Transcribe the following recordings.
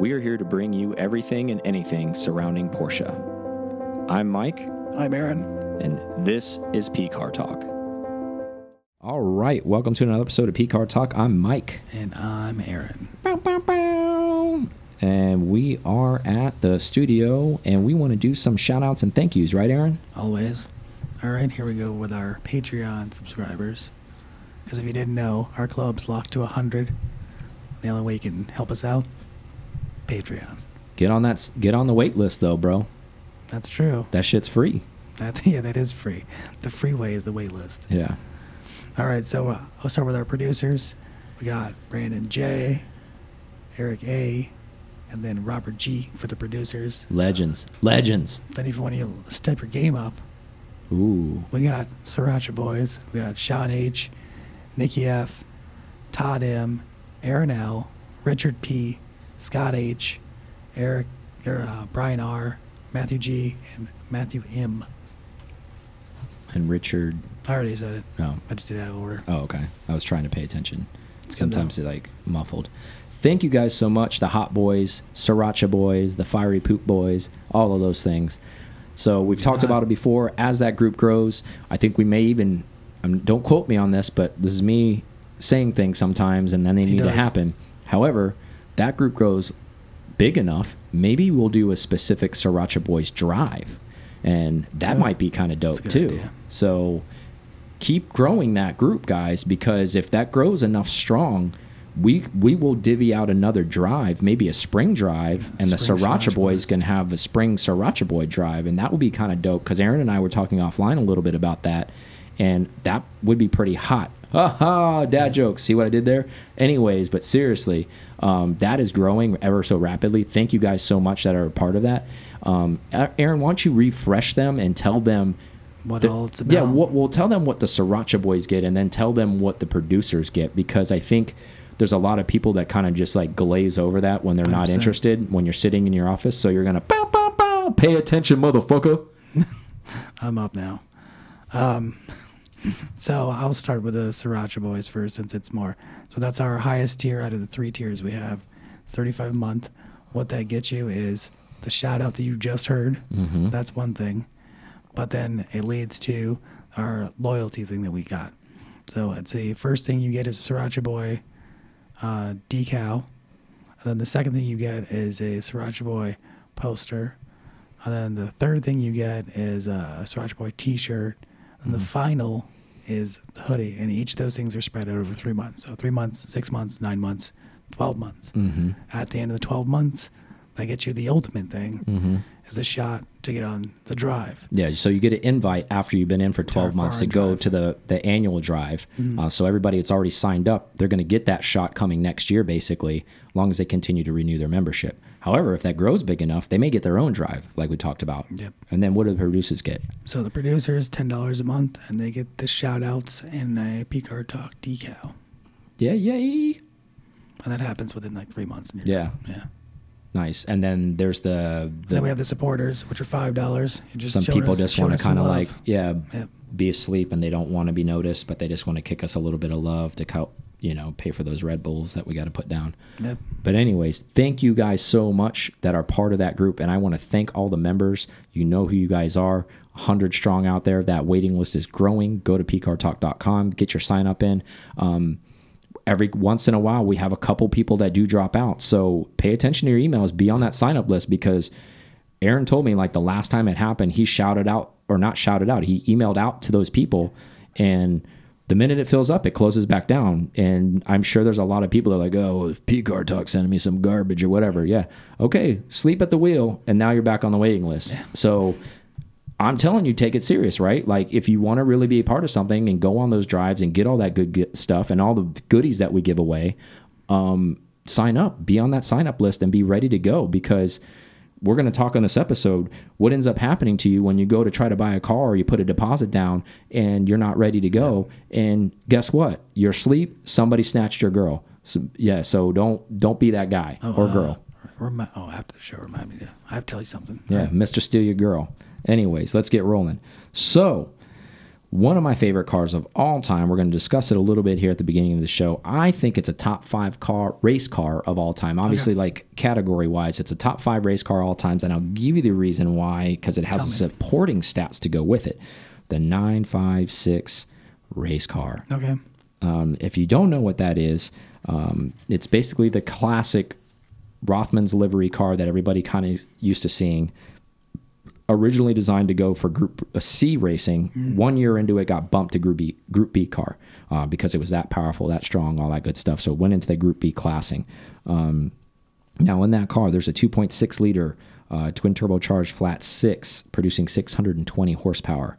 We are here to bring you everything and anything surrounding Porsche. I'm Mike, I'm Aaron. and this is P Car Talk. All right, welcome to another episode of P Car Talk. I'm Mike. And I'm Aaron. Bow, bow, bow. And we are at the studio and we want to do some shout outs and thank yous, right, Aaron? Always. All right, here we go with our Patreon subscribers. Because if you didn't know, our club's locked to 100. The only way you can help us out, Patreon. Get on that get on the wait list though, bro. That's true. That shit's free. That's yeah, that is free. The freeway is the wait list. Yeah. All right, so uh, I'll start with our producers. We got Brandon J, Eric A, and then Robert G for the producers. Legends. Legends. Then if you want to step your game up, Ooh. We got Sriracha Boys. We got Sean H, Nikki F, Todd M, Aaron L, Richard P, Scott H, Eric, er, uh, Brian R, Matthew G, and Matthew M. And Richard I already said it. no. I just did it out of order. Oh, okay. I was trying to pay attention. Sometimes it like muffled. Thank you guys so much, the Hot Boys, Sriracha Boys, the Fiery Poop Boys, all of those things. So we've talked about it before. As that group grows, I think we may even. Um, don't quote me on this, but this is me saying things sometimes, and then they He need to happen. However, that group grows big enough, maybe we'll do a specific Sriracha Boys drive, and that Oh, might be kind of dope too. idea. So keep growing that group, guys, because if that grows enough strong, we we will divvy out another drive, maybe a spring drive, and the spring Sriracha Sriracha Boys Boys. can have a spring Sriracha Boy drive, and that would be kind of dope. Because Aaron and I were talking offline a little bit about that, and that would be pretty hot. Ha ha! Dad jokes. See what I did there? Anyways, but seriously, um, that is growing ever so rapidly. Thank you guys so much that are a part of that. Um, Aaron, why don't you refresh them and tell them What the- all it's about. Yeah, what, we'll tell them what the Sriracha Boys get, and then tell them what the producers get, because I think there's a lot of people that kind of just like glaze over that when they're not 100%. interested when you're sitting in your office. So you're gonna bow bow bow, pay attention, motherfucker. I'm up now. Um, so I'll start with the Sriracha Boys first, since it's more. So that's our highest tier out of the three tiers we have. It's 35 a month. What that gets you is the shout out that you just heard. That's one thing, but then it leads to our loyalty thing that we got. So it's the first thing you get is a Sriracha Boy uh, decal, and then the second thing you get is a Sriracha Boy poster. And then the third thing you get is a Sriracha Boy T-shirt, and the final is the hoodie. And each of those things are spread out over three months. So three months, six months, nine months, twelve months. Mm-hmm. At the end of the twelve months, that gets you the ultimate thing Mm-hmm. is a shot to get on the drive. Yeah, so you get an invite after you've been in for 12 months to go drive. to the the annual drive. Uh, so everybody that's already signed up, they're going to get that shot coming next year, basically, as long as they continue to renew their membership. However, if that grows big enough, they may get their own drive, like we talked about. Yep. And then what do the producers get? So the producers ten dollars a month, and they get the shout outs and a P Car Talk decal, Yeah, yay! and that happens within like three months. Yeah. done. yeah. Nice. And then there's the, the then we have the supporters, which are five dollars. some people just want to kind of like yeah be asleep and they don't want to be noticed, but they just want to kick us a little bit of love to help you know pay for those Red Bulls that we got to put down. Yep. But anyways, thank you guys so much that are part of that group, and I want to thank all the members. You know who you guys are. 100 strong out there. That waiting list is growing. Go to pcartalk.com, get your sign up in. Um, every once in a while, we have a couple people that do drop out. So pay attention to your emails. Be on that sign up list because Aaron told me like the last time it happened, he shouted out or not shouted out. He emailed out to those people, and the minute it fills up, it closes back down. And I'm sure there's a lot of people that are like, oh, if P Car Talk sending me some garbage or whatever. Yeah, okay, sleep at the wheel, and now you're back on the waiting list. So. I'm telling you, take it serious, right? Like, if you want to really be a part of something and go on those drives and get all that good stuff and all the goodies that we give away, um, sign up, be on that sign up list, and be ready to go because we're going to talk on this episode what ends up happening to you when you go to try to buy a car or you put a deposit down and you're not ready to go. And guess what? You're asleep, somebody snatched your girl. So, yeah, so don't don't be that guy or uh, girl. Remi- oh, after the show, remind me to. I have to tell you something. Yeah, Mr. Steal Your Girl. Anyways, let's get rolling. So, one of my favorite cars of all time. We're going to discuss it a little bit here at the beginning of the show. I think it's a top five car race car of all time. Obviously, like category wise, it's a top five race car all times, and I'll give you the reason why because it has Tell me. supporting stats to go with it. The nine five six race car. Okay. Um, if you don't know what that is, um, it's basically the classic Rothman's livery car that everybody kind of used to seeing. Originally designed to go for Group uh, C racing, one year into it got bumped to Group B, Group B car uh, because it was that powerful, that strong, all that good stuff. So it went into the Group B classing. Um, now in that car, there's a 2.6 liter uh, twin turbocharged flat six, producing 620 horsepower.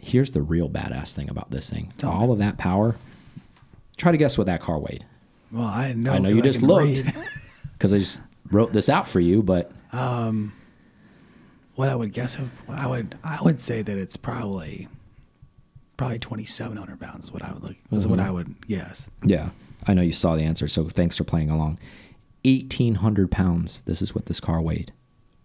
Here's the real badass thing about this thing: Tell me. all of that power. Try to guess what that car weighed. Well, I know. I know you 'cause just looked because I just wrote this out for you, but what I would guess, of- I would, I would say that it's probably, probably twenty seven hundred pounds is what I would look. Was what Mm-hmm. I would guess. yeah, I know you saw the answer. So thanks for playing along. 1,800 pounds. This is what this car weighed.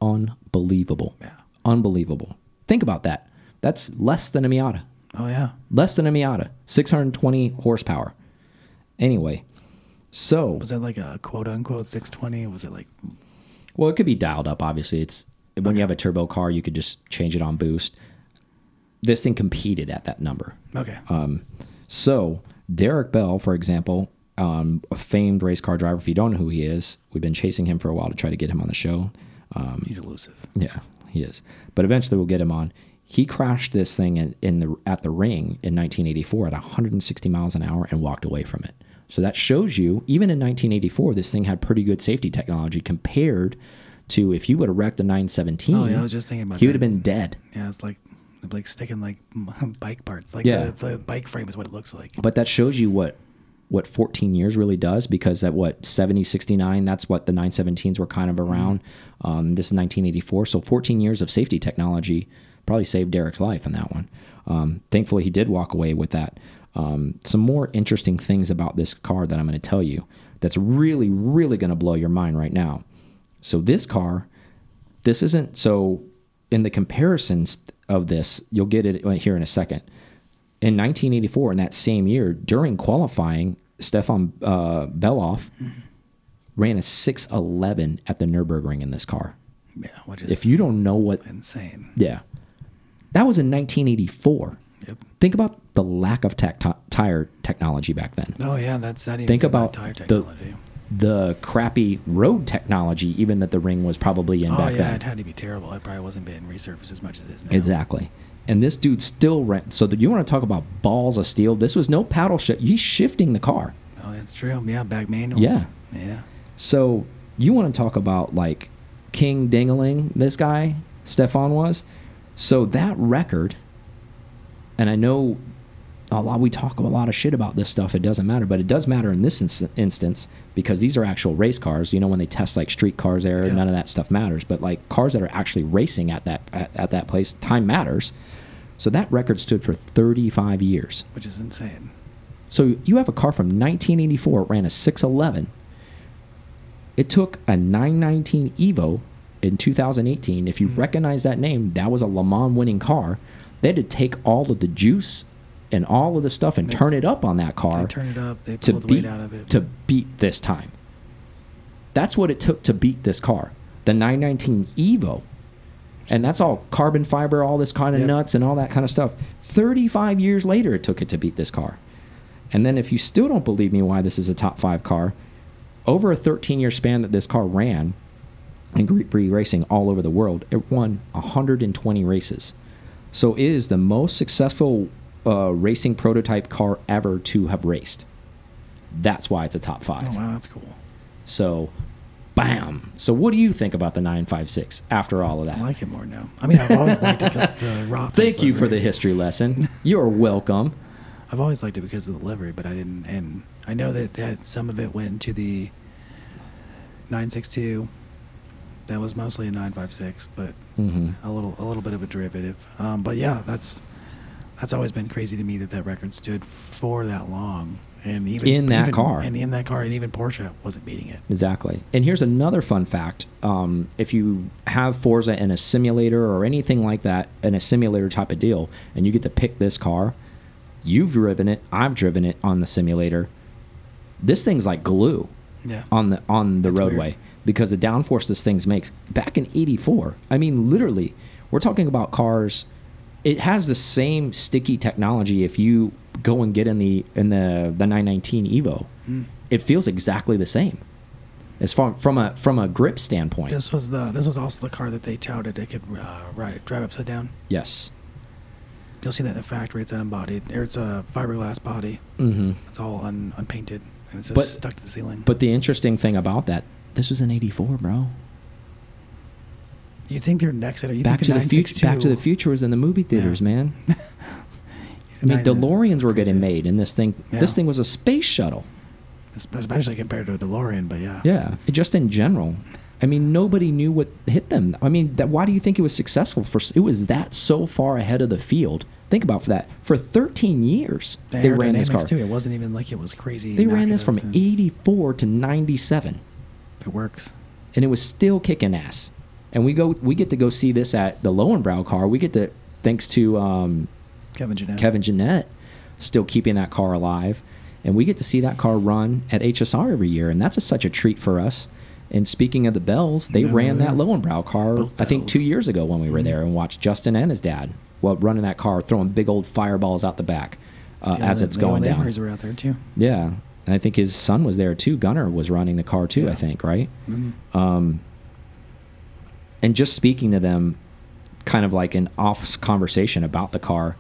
Unbelievable. Yeah. Unbelievable. Think about that. That's less than a Miata. Oh yeah. Less than a Miata. 620 horsepower. Anyway, so Was that like a quote unquote six twenty? Was it like Well, it could be dialed up. Obviously, it's when you have a turbo car, you could just change it on boost. This thing competed at that number. okay? Um, so Derek Bell, for example, um, a famed race car driver. If you don't know who he is, we've been chasing him for a while to try to get him on the show. Um, He's elusive. yeah, he is. But eventually, we'll get him on. He crashed this thing in, in the at the ring in 1984 at 160 miles an hour and walked away from it. So that shows you, even in 1984, this thing had pretty good safety technology compared to if you would have wrecked a 917. Oh yeah, I was just thinking about he would have been dead. Yeah, it's like like sticking like bike parts. Like Yeah. the, the bike frame is what it looks like. But that shows you what what 14 years really does because at what 70 69 that's what the 917s were kind of around um, this is 1984 so 14 years of safety technology probably saved derek's life in that one um, thankfully he did walk away with that um, some more interesting things about this car that i'm going to tell you that's really really going to blow your mind right now so this car this isn't so in the comparisons of this you'll get it here in a second in 1984, in that same year, during qualifying, Stefan uh, Bellof ran a 611 at the Nürburgring in this car. Yeah, which is If you don't know what, insane. yeah, that was in 1984. Yep. Think about the lack of tire technology back then. Oh yeah, that's not even Think about tire technology. the crappy road technology, even that the ring was probably in oh back yeah, then. it had to be terrible. It probably wasn't being resurfaced as much as it is now. Exactly. And this dude still ran. So that you want to talk about balls of steel? This was no paddle shift. He's shifting the car. Oh, that's true. Yeah, back manuals. Yeah. Yeah. So you want to talk about like King Dingaling, this guy, Stefan was. So that record, and I know a lot, we talk a lot of shit about this stuff. It doesn't matter, but it does matter in this ins instance because these are actual race cars. You know, when they test like street cars there, Yeah. none of that stuff matters. But like cars that are actually racing at that at, at that place, time matters. So that record stood for 35 years. Which is insane. So you have a car from 1984, it ran a 611. It took a 919 Evo in 2018. If you Mm-hmm. recognize that name, that was a Le Mans winning car. They had to take all of the juice and all of the stuff and turn it up on that car They turn it up. They to pull the beat weight out of it. to beat this time. That's what it took to beat this car. The 919 Evo. And that's all carbon fiber, all this kind of Yep. nuts and all that kind of stuff. 35 years later it took it to beat this car. And then if you still don't believe me why this is a top 5 car, over a 13 year span that this car ran in Group B racing all over the world, it won 120 races. So it is the most successful uh, racing prototype car ever to have raced. That's why it's a top five. oh wow, that's cool. So, bam. So, what do you think about the 956 after all of that? I like it more now. I mean, I've always liked it because the Roth. Thank you for the history lesson. You're welcome. I've always liked it because of the livery, but I didn't. And I know that, that some of it went to the 962. That was mostly a 956, but hmm a little a little bit of a derivative. Um, but yeah, that's that's always been crazy to me that that record stood for that long, and even In that even- car. and in that car, and even Porsche wasn't beating it. Exactly. And here's another fun fact. Um, if you have Forza in a simulator or anything like that, in a simulator type of deal, and you get to pick this car, you've driven it, I've driven it on the simulator. This thing's like glue Yeah, on the on the That's weird. roadway because the downforce this thing makes back in 84 i mean literally we're talking about cars it has the same sticky technology if you go and get in the in the the 919 evo Hmm. it feels exactly the same as far from a from a grip standpoint this was the this was also the car that they touted it could uh, ride drive upside down. yes You'll see that in the factory. It's unembodied, or it's a fiberglass body. hmm It's all un, unpainted, and it's just But- stuck to the ceiling. but the interesting thing about that this was an 84 bro you think they're next at it? You back to think the future back to the future was in the movie theaters man I mean, DeLoreans were getting made, and this thing, Yeah. this thing was a space shuttle. especially compared to a DeLorean. But yeah, Yeah, just in general. I mean, nobody knew what hit them. I mean, that, why do you think it was successful? For it was that so far ahead of the field. Think about for that. For 13 years, The they ran this car. too. It wasn't even like it was crazy. They ran this from negatives 84 to 97, It works. and it was still kicking ass. And we go, we get to go see this at the Löwenbräu car. We get to, thanks to um, Kevin Jeannette. Kevin Jeannette still keeping that car alive. And we get to see that car run at HSR every year. And that's a, such a treat for us. And speaking of the Bells, they Yeah, ran that. Löwenbräu car, I think, two years ago when we were there and watched Justin and his dad well, running that car, throwing big old fireballs out the back uh, Yeah, as the- it's the going down. Were out there too. Yeah. And I think his son was there too. Gunner was running the car too, I think, right? Mhm. Um, and just speaking to them, kind of like an off conversation about the car,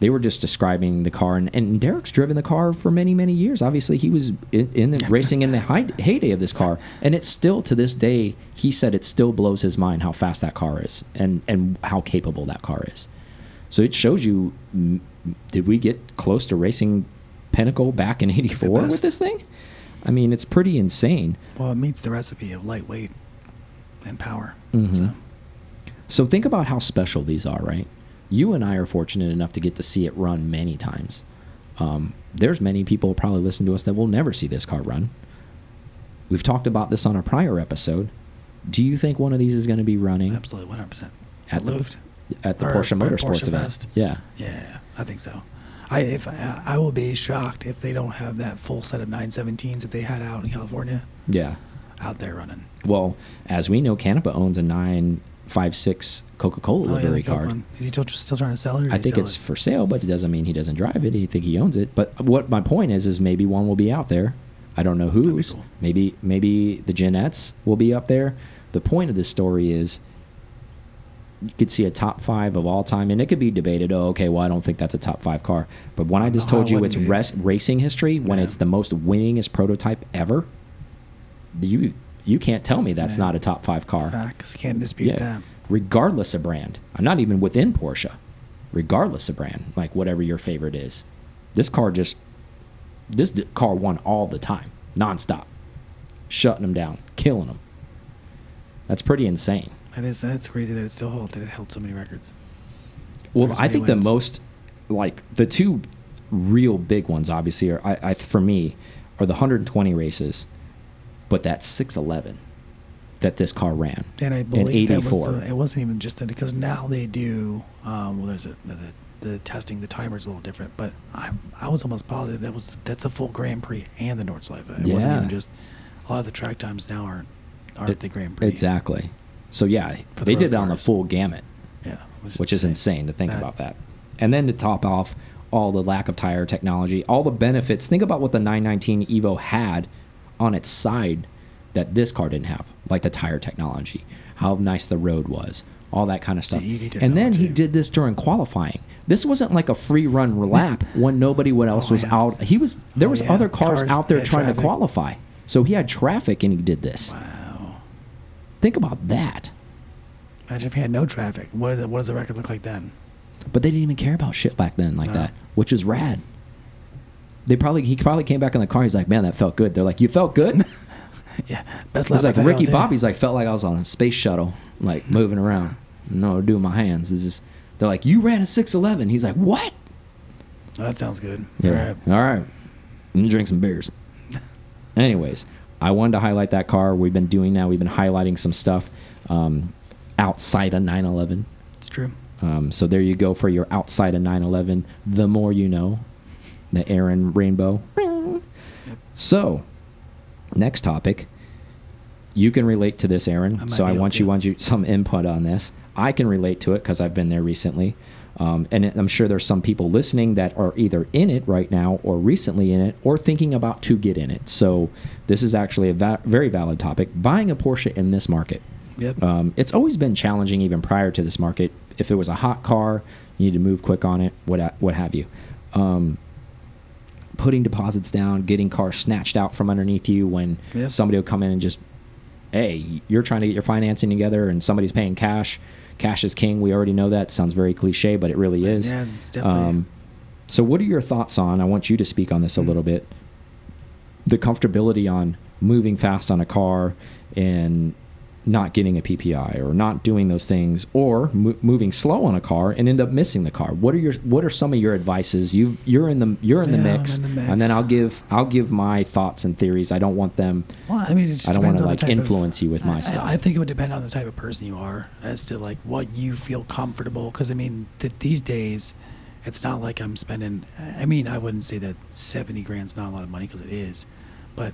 they were just describing the car. And, and Derek's driven the car for many, many years. Obviously, he was in, in the racing in the high, heyday of this car, and it's still to this day. He said it still blows his mind how fast that car is, and and how capable that car is. So it shows you, did we get close to racing Pinnacle back in '84 with this thing? I mean, it's pretty insane. Well, it meets the recipe of lightweight and power. Mhm. So, So think about how special these are, right? You and I are fortunate enough to get to see it run many times. Um, there's many people probably listen to us that will never see this car run. We've talked about this on a prior episode. Do you think one of these is going to be running absolutely, one hundred percent. At At the- Luft. at the Or- Porsche Motorsports Porsche event? Fest. Yeah. Yeah, I think so. I if I, I will be shocked if they don't have that full set of 917s that they had out in California Yeah. out there running. Well, as we know, Canepa owns a 956 Coca-Cola Oh yeah, livery the Coke card. one. Is he still, still trying to sell it? Or I think it's it? for sale, but it doesn't mean he doesn't drive it. I think he owns it. But what my point is, is maybe one will be out there. I don't know be whose. cool. Maybe maybe the Jeannettes will be up there. The point of this story is you could see a top five of all time, and it could be debated. Oh, okay, well, I don't think that's a top five car. But when I just told you it's racing history, when Yeah. it's the most winningest prototype ever, you you can't tell me that's Yeah. not a top five car Facts. Can't dispute that. regardless of brand. I'm not even within Porsche, regardless of brand, like whatever your favorite is. This car just, this car won all the time, nonstop, shutting them down, killing them. That's pretty insane. That is that's crazy that it still holds that it held so many records. Well, I think the most, like the two real big ones, obviously, are I, I for me, are the 120 races, but that 611 that this car ran And I in believe that was 84. the, it wasn't even just that because now they do. Um, well, there's a, the, the testing, the timer's a little different, but I'm I was almost positive that was that's a full Grand Prix and the Nordschleife. It wasn't even just a lot of the track times now aren't aren't It- the Grand Prix. Exactly. So yeah, the they did it on the full gamut. Yeah, which is insane to think That- about that. And then to top off all the lack of tire technology, all the benefits. Think about what the 919 Evo had on its side that this car didn't have, like the tire technology, how nice the road was, all that kind of stuff. And then he did this during qualifying. This wasn't like a free run lap when nobody what else Oh, was yeah. out. He was there Oh, was yeah. other cars, Cars out there trying to qualify. So he had traffic and he did this. Wow. Think about that. Imagine if he had no traffic. What, what does the record look like then? But they didn't even care about shit back then like No. that, which is rad. They probably he probably came back in the car. He's like, "Man, that felt good." They're like, "You felt good?" Yeah, best It was like Ricky. Bobby's like felt like I was on a space shuttle, like moving around. No, doing my hands. It's just they're like, "You ran a 611." He's like, "What?" That sounds good. Yeah. All right. All right. I'm gonna drink some beers. Anyways, I wanted to highlight that car. We've been doing that. We've been highlighting some stuff um, outside of 911. It's true. Um, so there you go for your outside of 911. The more you know, the Aaron Rainbow. So, next topic. You can relate to this, Aaron. I so I want you want you some input on this. I can relate to it because I've been there recently, um, and I'm sure there's some people listening that are either in it right now or recently in it or thinking about to get in it. So this is actually a va very valid topic. Buying a Porsche in this market. Yep. Um, it's always been challenging, even prior to this market. If it was a hot car, you need to move quick on it, what what have you. Um, putting deposits down, getting cars snatched out from underneath you when Yep. somebody will come in and just, hey, you're trying to get your financing together and somebody's paying cash. Cash is king. We already know that. Sounds very cliche, but it really is. Yeah, definitely. Um, so, what are your thoughts on? I want you to speak on this a little bit. The comfortability on moving fast on a car and not getting a PPI or not doing those things, or mo moving slow on a car and end up missing the car. What are your What are some of your advices? You you're in the you're in, the, Yeah, I'm mix, in the mix. and then I'll give I'll give my thoughts and theories. I don't want them. Well, I mean, I don't want depends to on the like type of- influence you with my I- stuff. I, I think it would depend on the type of person you are as to like what you feel comfortable. Because I mean, th these days, it's not like I'm spending. I mean, I wouldn't say that seventy grand's not a lot of money because it is, but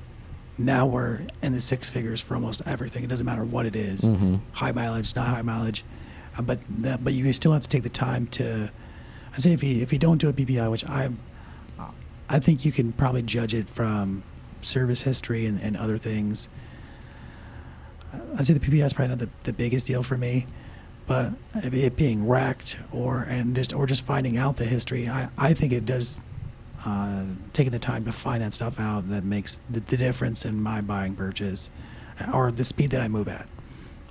now we're in the six figures for almost everything. It doesn't matter what it is. Mhm. high mileage, not high mileage, um, but that, but you still have to take the time to. I say if you if you don't do a PPI, which I, I think you can probably judge it from service history and, and other things. I'd say the PPI is probably not the, the biggest deal for me, but it being wrecked or and just or just finding out the history, I, I think it does. Uh, taking the time to find that stuff out that makes the, the difference in my buying purchase, or the speed that I move at,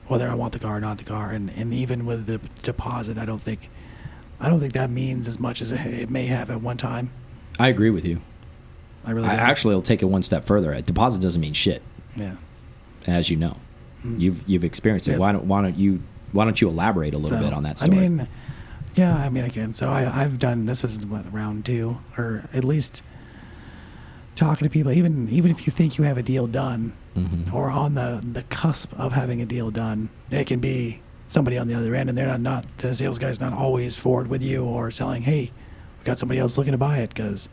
whether I want the car or not the car, and, and even with the deposit, I don't think, I don't think that means as much as it, may have at one time. I agree with you. I really I actually will take it one step further. A deposit doesn't mean shit. yeah. as you know. You've you've experienced it. Yep. Why don't why don't you why don't you elaborate a little So, bit on that story? I mean, yeah, I mean, again, so I, I've done this is what round two, or at least talking to people. Even even if you think you have a deal done, Mhm. or on the the cusp of having a deal done, it can be somebody on the other end, and they're not not the sales guy's not always forward with you or telling, hey, we got somebody else looking to buy it, because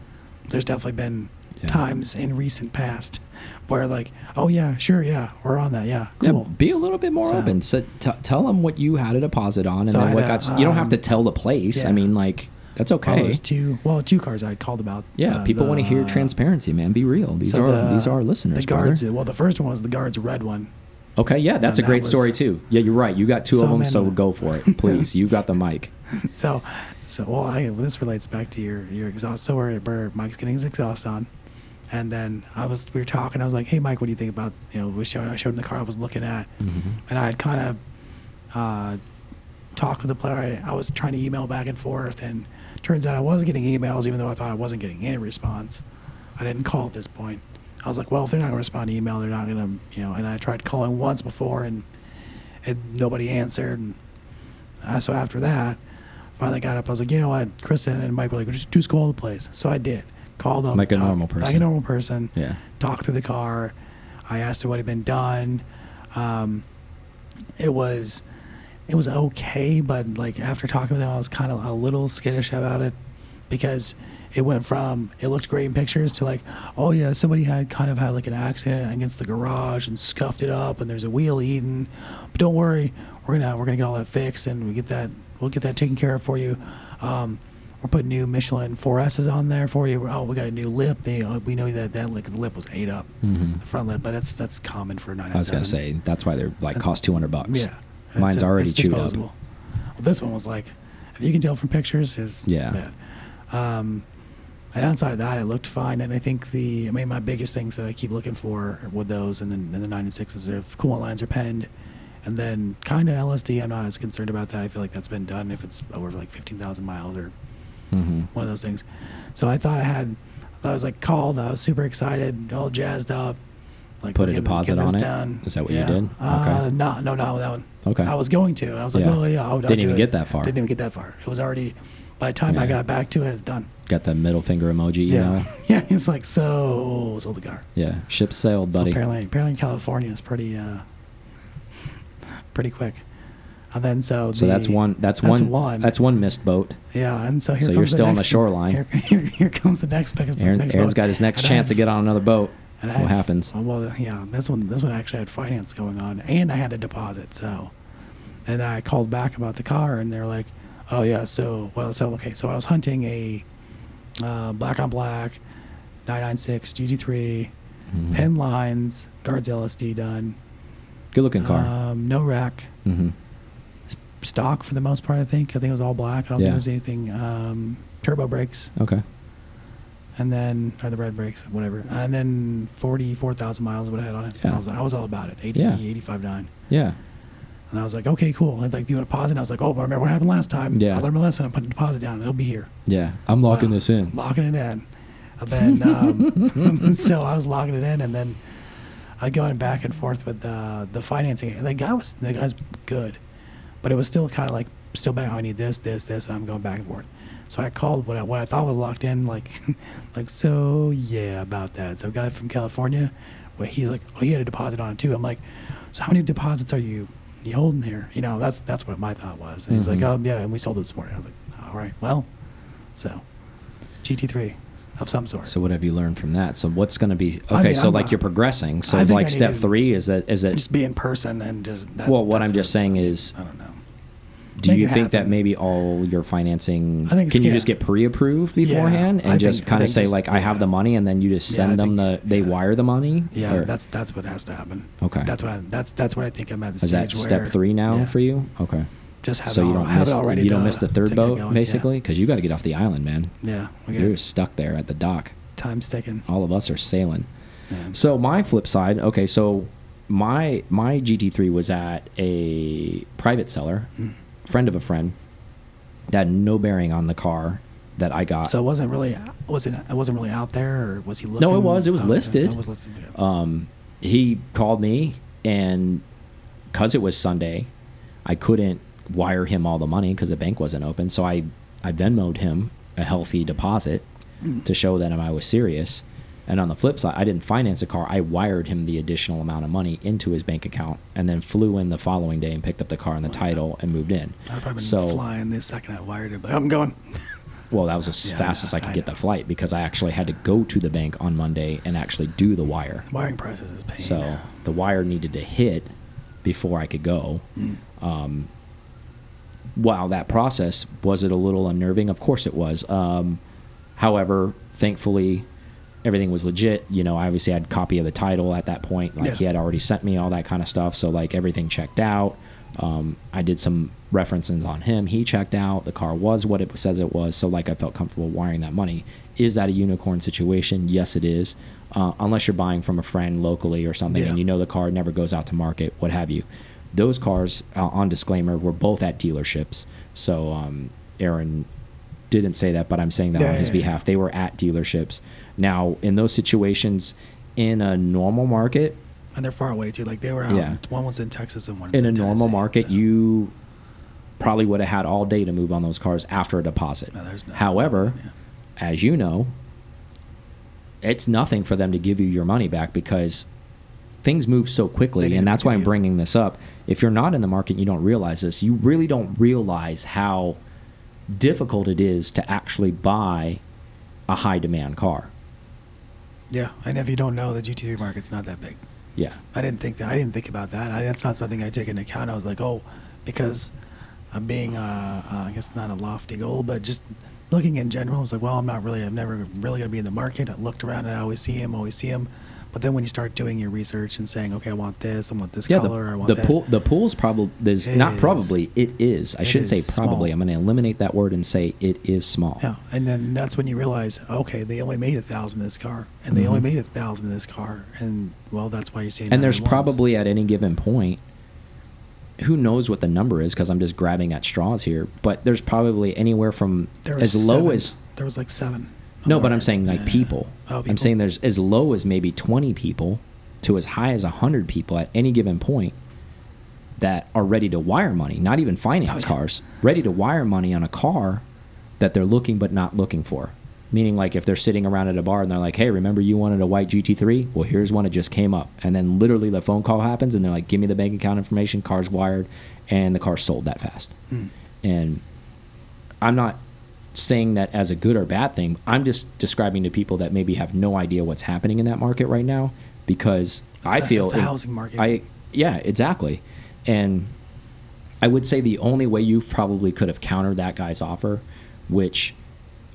there's definitely been Yeah. times in recent past where like, oh yeah, sure, yeah, we're on that, yeah, yeah, cool. be a little bit more So- open. So, tell them what you had a deposit on, and So then what got. a, you don't have to um, tell the place. I mean, like that's Well, okay. there's two, well, two cars I called about. yeah, uh, people want to hear transparency, man. Be real. These so are the- these are our listeners. The guards. brother. Well, the first one was the guards red one. Okay, yeah, that's a that great was- story too. Yeah, you're right. You got two So, of them, man, so go for it, please. you got the mic. So, so well, I, well, this relates back to your your exhaust. So where, where Mike's getting his exhaust on, and then I was we were talking. I was like, "Hey, Mike, what do you think about you know?" We showed I showed him the car I was looking at, Mhm. and I had kind of uh, talked with the player. I, I was trying to email back and forth, and turns out I was getting emails, even though I thought I wasn't getting any response. I didn't call at this point. I was like, well, if they're not going to respond to email, they're not going to, you know. And I tried calling once before, and, and nobody answered. And uh, so after that, finally got up. I was like, you know what, Kristen and Mike were like, just, just call the place. So I did. Called them Like a talked- normal person. Like a normal person Yeah. talked through the car. I asked her what had been done. Um, it was it was okay, but like after talking with them, I was kind of a little skittish about it because it went from it looked great in pictures to like, oh yeah, somebody had kind of had like an accident against the garage and scuffed it up, and there's a wheel eaten. But don't worry, we're gonna we're gonna get all that fixed, and we get that we'll get that taken care of for you. Um, we're putting new Michelin 4S's on there for you. Oh, we got a new lip. They, uh, we know that that like, the lip was ate up, Mhm. the front lip, but that's that's common for 997. I was gonna say that's why they're like That's- cost two hundred bucks. Yeah. Mine's It's- already chewed up. Well, this one was like, if you can tell from pictures, is Yeah. bad. Um, and outside of that, it looked fine. And I think the, I mean, my biggest things that I keep looking for with those and then and the nine and six is if coolant lines are penned, and then kind of LSD. I'm not as concerned about that. I feel like that's been done if it's over like 15,000 miles or hmm one of those things. So I thought I had, I was like called. I was super excited, all jazzed up. Like Put a deposit on it? Done. Is that what you Yeah. did? Uh, Okay. No, no, no, that one. Okay. I was going to, and I was like, Yeah. well, yeah, I'll, I'll Didn't do even it. get that far. Didn't even get that far. It was already By the time I got back to it, done. Got the middle finger emoji. Yeah, Yeah. yeah. He's like, so sold the car. Yeah. Ship sailed, buddy. So apparently, apparently California is pretty, uh, pretty quick. And then so so the- that's one. That's, that's one. one. That's one missed boat. Yeah, and so here So you're still on the shoreline. Here, here, here comes the next big. Aaron, next Aaron's boat. got his next And chance to get on another boat. and What had- happens? Well, yeah, this one, this one actually had finance going on, and I had a deposit. So, and I called back about the car, and they're like, "Oh yeah, so well, so okay, so I was hunting a uh, black on black 996 GT3, Mhm. pin lines, guards LSD done, Good looking car. um, no rack, hmm stock for the most part. I think I think it was all black. I don't Yeah. think it was anything. Um, turbo brakes, Okay. and then or the red brakes, whatever, and then 44,000 miles what I had on it. Yeah. I was I was all about it. 80, Yeah. 85, 9. Yeah. And I was like, okay, cool. It's like, do you want to pause? And I was like, oh, remember what happened last time? Yeah. I learned my lesson. I'm putting a deposit down. It'll be here. Yeah. I'm locking Wow. this in. Locking it in. And then, um, so I was locking it in, and then I going back and forth with uh, the financing. And the guy was, the guy's good, but it was still kind of like, still back. I need this, this, this. And I'm going back and forth. So I called what I, what I thought was locked in, like, like so yeah about that. So a guy from California, where he's like, oh, he had a deposit on it too. I'm like, so how many deposits are you you holding here? You know, that's that's what my thought was. And he's like, Mhm. oh yeah, and we sold it this morning. I was like, all right, well, so GT3 of some sort. So what have you learned from that? So what's going to be okay? I mean, so I'm like a- you're progressing. So I it's think like step three is that is that just be in person and just. That, well, what I'm just saying I is, I don't know. do Make you think that maybe all your financing I think can you just get pre-approved Yeah, beforehand and I just think- kind of say just- like I have the money and then you just Yeah, send them think- the they yeah. wire the money? Yeah, Or- that's that's what has to happen. Okay. That's what I that's that's what I think I'm at the is that step where three now yeah, for you? Okay. Just have so it you all, don't have miss already you don't miss the third boat going, basically because you got to get off the island, man. Yeah, You're stuck there at the dock. time's ticking. All of us are sailing. Yeah. So my flip side, okay, so my my GT3 was at a private seller, Mm. friend of a friend, that had no bearing on the car that I got. So it wasn't really was it it wasn't really out there or was he looking? no, it was. It was Oh, okay, listed. It was listed. okay. Um, he called me, and because it was Sunday, I couldn't wire him all the money because the bank wasn't open. So I I Venmoed him a healthy deposit to show that I was serious. And on the flip side, I didn't finance a car. I wired him the additional amount of money into his bank account, and then flew in the following day and picked up the car and the title and moved in. I'd probably been So flying the second I wired it. But I'm going. well, that was as Yeah, fast as I could I get know. the flight because I actually had to go to the bank on Monday and actually do the wire. Wiring process is pain. So the wire needed to hit before I could go. Mm. Um, while that process was it a little unnerving? Of course it was. Um, however, thankfully, everything was legit. You know, I obviously had copy of the title at that point. Like Yeah. he had already sent me all that kind of stuff. So like everything checked out. Um, I did some references on him. He checked out. The car was what it says it was. So like I felt comfortable wiring that money. Is that a unicorn situation? Yes, it is. Uh, unless you're buying from a friend locally or something, Yeah. and you know the car never goes out to market, what have you. Those cars, uh, on disclaimer, were both at dealerships. So um, Aaron didn't say that, but I'm saying that Yeah, on his yeah, yeah. behalf. They were at dealerships. Now, in those situations, in a normal market, and they're far away too. Like they were out. Yeah. One was in Texas and one was in in a normal market, so- you probably would have had all day to move on those cars after a deposit. No, no- However, yeah. as you know, it's nothing for them to give you your money back because things move so quickly. And that's why I'm bringing this up. If you're not in the market, you don't realize this. You really don't realize how difficult it is to actually buy a high demand car. Yeah, and if you don't know, the GT3 market's not that big. Yeah. I didn't think that. I didn't think about that. I, that's not something I take into account. I was like, oh, because I'm being, uh, uh, I guess not a lofty goal, but just looking in general. I was like, well, I'm not really. I'm never really going to be in the market. I looked around and I always see him, always see him. But then when you start doing your research and saying, okay, I want this, I want this Yeah, color, I want the that. pool the pool's probably there's It not is. probably it is. I It shouldn't say probably. small. I'm going to eliminate that word and say it is small. Yeah, and then that's when you realize, okay, they only made a thousand in this car, and they only Mhm. made a thousand in this car, and well, that's why you're seeing. and there's 911s. probably at any given point who knows what the number is because i'm just grabbing at straws here but there's probably anywhere from there as low seven- as there was like seven. No but i'm saying like Yeah. people. Oh, i'm saying there's as low as maybe 20 people to as high as 100 people at any given point that are ready to wire money not even finance Oh, yeah. cars ready to wire money on a car that they're looking but not looking for. Meaning, like if they're sitting around at a bar and they're like, "Hey, remember you wanted a white GT3? Well, here's one that just came up." And then literally the phone call happens, and they're like, "Give me the bank account information. Car's wired, and the car's sold that fast." Hmm. And I'm not saying that as a good or bad thing. I'm just describing to people that maybe have no idea what's happening in that market right now because I the- feel it's the it- housing market. I yeah, exactly. And I would say the only way you probably could have countered that guy's offer, which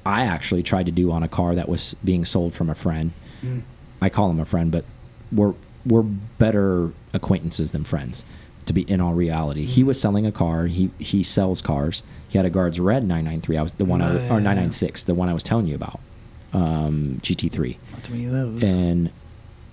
I actually tried to do on a car that was being sold from a friend. Mm. I call him a friend, but we're we're better acquaintances than friends. To be in all reality, he Mm. was selling a car. He he sells cars. Had a Guards Red 993. I was the one I, Oh, yeah, or 996, the one I was telling you about, um, GT3 Not too many of those. and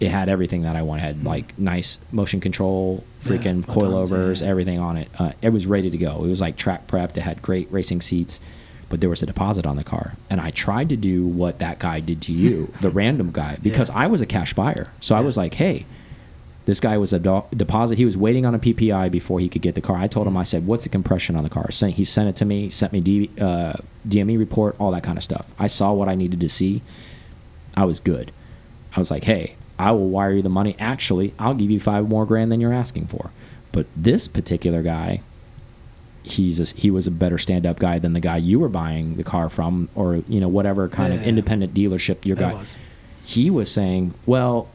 it had everything that I wanted. Had like nice motion control, freaking buttons, coilovers, yeah. everything on it. Uh, it was ready to go. It was like track prepped. It had great racing seats, but there was a deposit on the car. And I tried to do what that guy did to you, the random guy, because I was a cash buyer. So I was like, hey, this guy was a do- deposit. He was waiting on a PPI before he could get the car. I told him, I said, "What's the compression on the car?" Sent, he sent it to me, sent me D, uh, DME report, all that kind of stuff. I saw what I needed to see. I was good. I was like, "Hey, I will wire you the money. Actually, I'll give you five more grand than you're asking for." But this particular guy, he's a, he was a better stand-up guy than the guy you were buying the car from, or you know whatever kind of independent dealership your guy was. he was saying, "Well,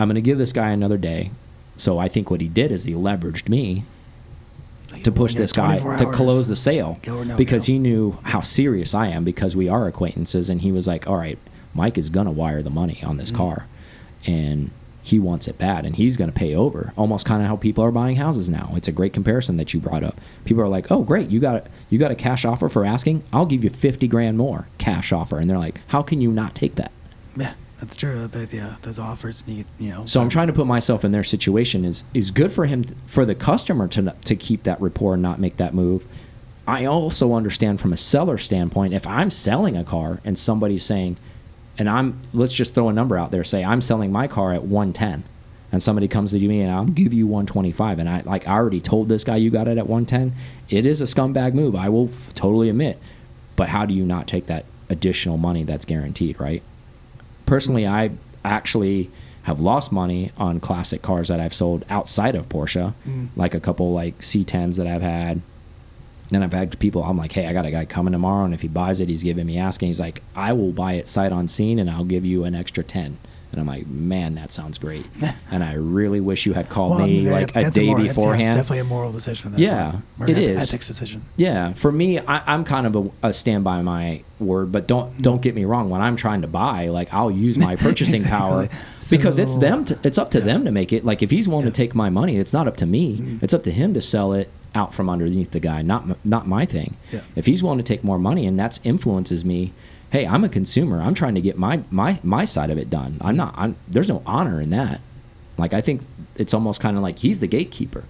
I'm going to give this guy another day." So I think what he did is he leveraged me Like, to push this guy 24 to close the sale no because go. he knew how serious I am because we are acquaintances and he was like, "All right, Mike is going to wire the money on this mm. car." And he wants it bad and he's going to pay over. Almost kind of how people are buying houses now. It's a great comparison that you brought up. People are like, "Oh, great, you got you got a cash offer for asking? I'll give you 50 grand more cash offer." And they're like, "How can you not take that?" Yeah, that's true. That, yeah, those offers need, you know. So I'm trying to put myself in their situation. Is is good for him for the customer to to keep that rapport and not make that move. I also understand from a seller standpoint if I'm selling a car and somebody's saying, and I'm let's just throw a number out there, say I'm selling my car at 110, and somebody comes to me and I'll give you 125, and I like I already told this guy you got it at 110. It is a scumbag move. I will f- totally admit, but how do you not take that additional money that's guaranteed, right? Personally, I actually have lost money on classic cars that I've sold outside of Porsche, mm. like a couple like C10s that I've had. And I've had people, I'm like, hey, I got a guy coming tomorrow, and if he buys it, he's giving me asking. He's like, I will buy it sight unseen, and I'll give you an extra 10. And I'm like, man, that sounds great. and I really wish you had called Well, me mean, like a day moral- beforehand. It's definitely a moral decision. that Yeah, it an is. ethics decision. Yeah, for me, I, I'm kind of a, a stand by my word, but don't don't get me wrong. When I'm trying to buy, like I'll use my purchasing power Exactly. because it's them. To, it's up to them to make it. Like if he's willing to take my money, it's not up to me. Mm-hmm. It's up to him to sell it out from underneath the guy, not not my thing. Yeah. If he's willing to take more money and that's influences me, hey, I'm a consumer. I'm trying to get my my my side of it done. I'm not. I'm, there's no honor in that. Like I think it's almost kind of like he's the gatekeeper.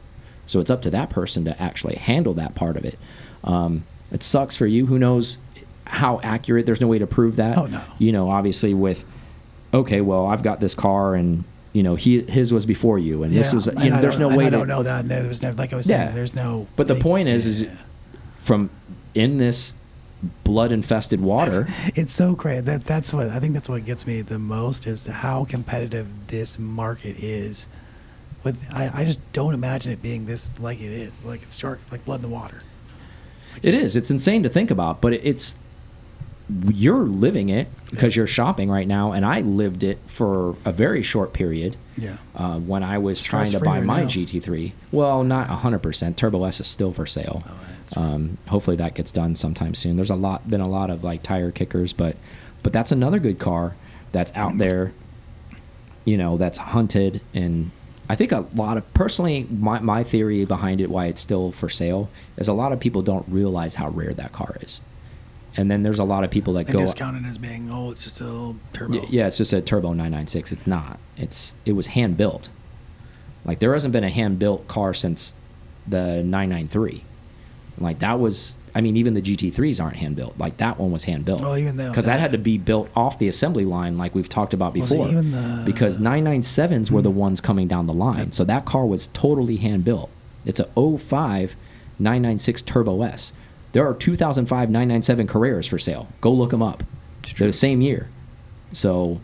So it's up to that person to actually handle that part of it. Um, it sucks for you. Who knows how accurate? There's no way to prove that. Oh, no. You know, obviously with okay, well, I've got this car and you know he his was before you and this yeah, was and you know I there's no way I to don't know that. No, was no, like I was saying, Yeah. there's no. But the point is, is from in this blood infested water. it's so crazy. That that's what I think. That's what gets me the most is how competitive this market is. With I, I just don't imagine it being this like it is. Like it's shark, like blood in the water. Like It is. It's insane to think about, but it- it's you're living it because you're shopping right now, and I lived it for a very short period. Yeah. Uh, when I was trying to buy right my now. GT3, well, not 100%. Turbo S is still for sale. Oh, that's. Um, hopefully that gets done sometime soon. There's a lot, been a lot of like tire kickers, but but that's another good car that's out there. You know, that's hunted, and I think a lot of personally, my my theory behind it, why it's still for sale, is a lot of people don't realize how rare that car is, and then there's a lot of people that and go. discounted as being oh, it's just a little turbo. Yeah, it's just a turbo 996. It's not. It's it was hand built. Like there hasn't been a hand built car since the 993. Like that was I mean even the GT3s aren't hand built. Like that one was hand built. Well, oh, even though cuz that that- had to be built off the assembly line like we've talked about before. even the- because 997s were the hmm. ones coming down the line. So that car was totally hand built. It's a 05 996 Turbo S. There are 2005 997 Carreras for sale. Go look them up. They're the same year. So,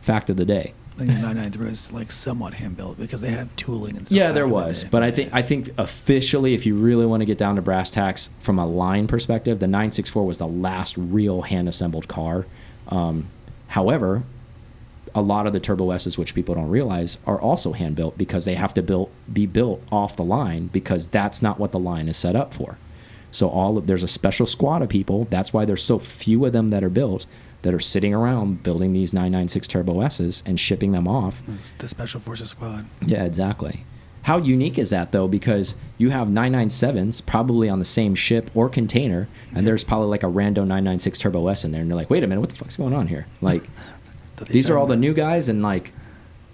fact of the day. I think the 993 was like somewhat hand built because they had tooling and stuff. Yeah, there the was, day. but I think I think officially, if you really want to get down to brass tacks from a line perspective, the 964 was the last real hand assembled car. Um, however, a lot of the Turbo S's, which people don't realize, are also hand built because they have to build be built off the line because that's not what the line is set up for. So all of, there's a special squad of people. That's why there's so few of them that are built that are sitting around building these 996 Turbo S's and shipping them off It's the Special Forces Squad. yeah, exactly. How unique is that though? Because you have 997s probably on the same ship or container, and there's probably like a rando 996 Turbo S in there, and they're like, wait a minute, what the fuck's going on here? Like, these are all the new guys, and like,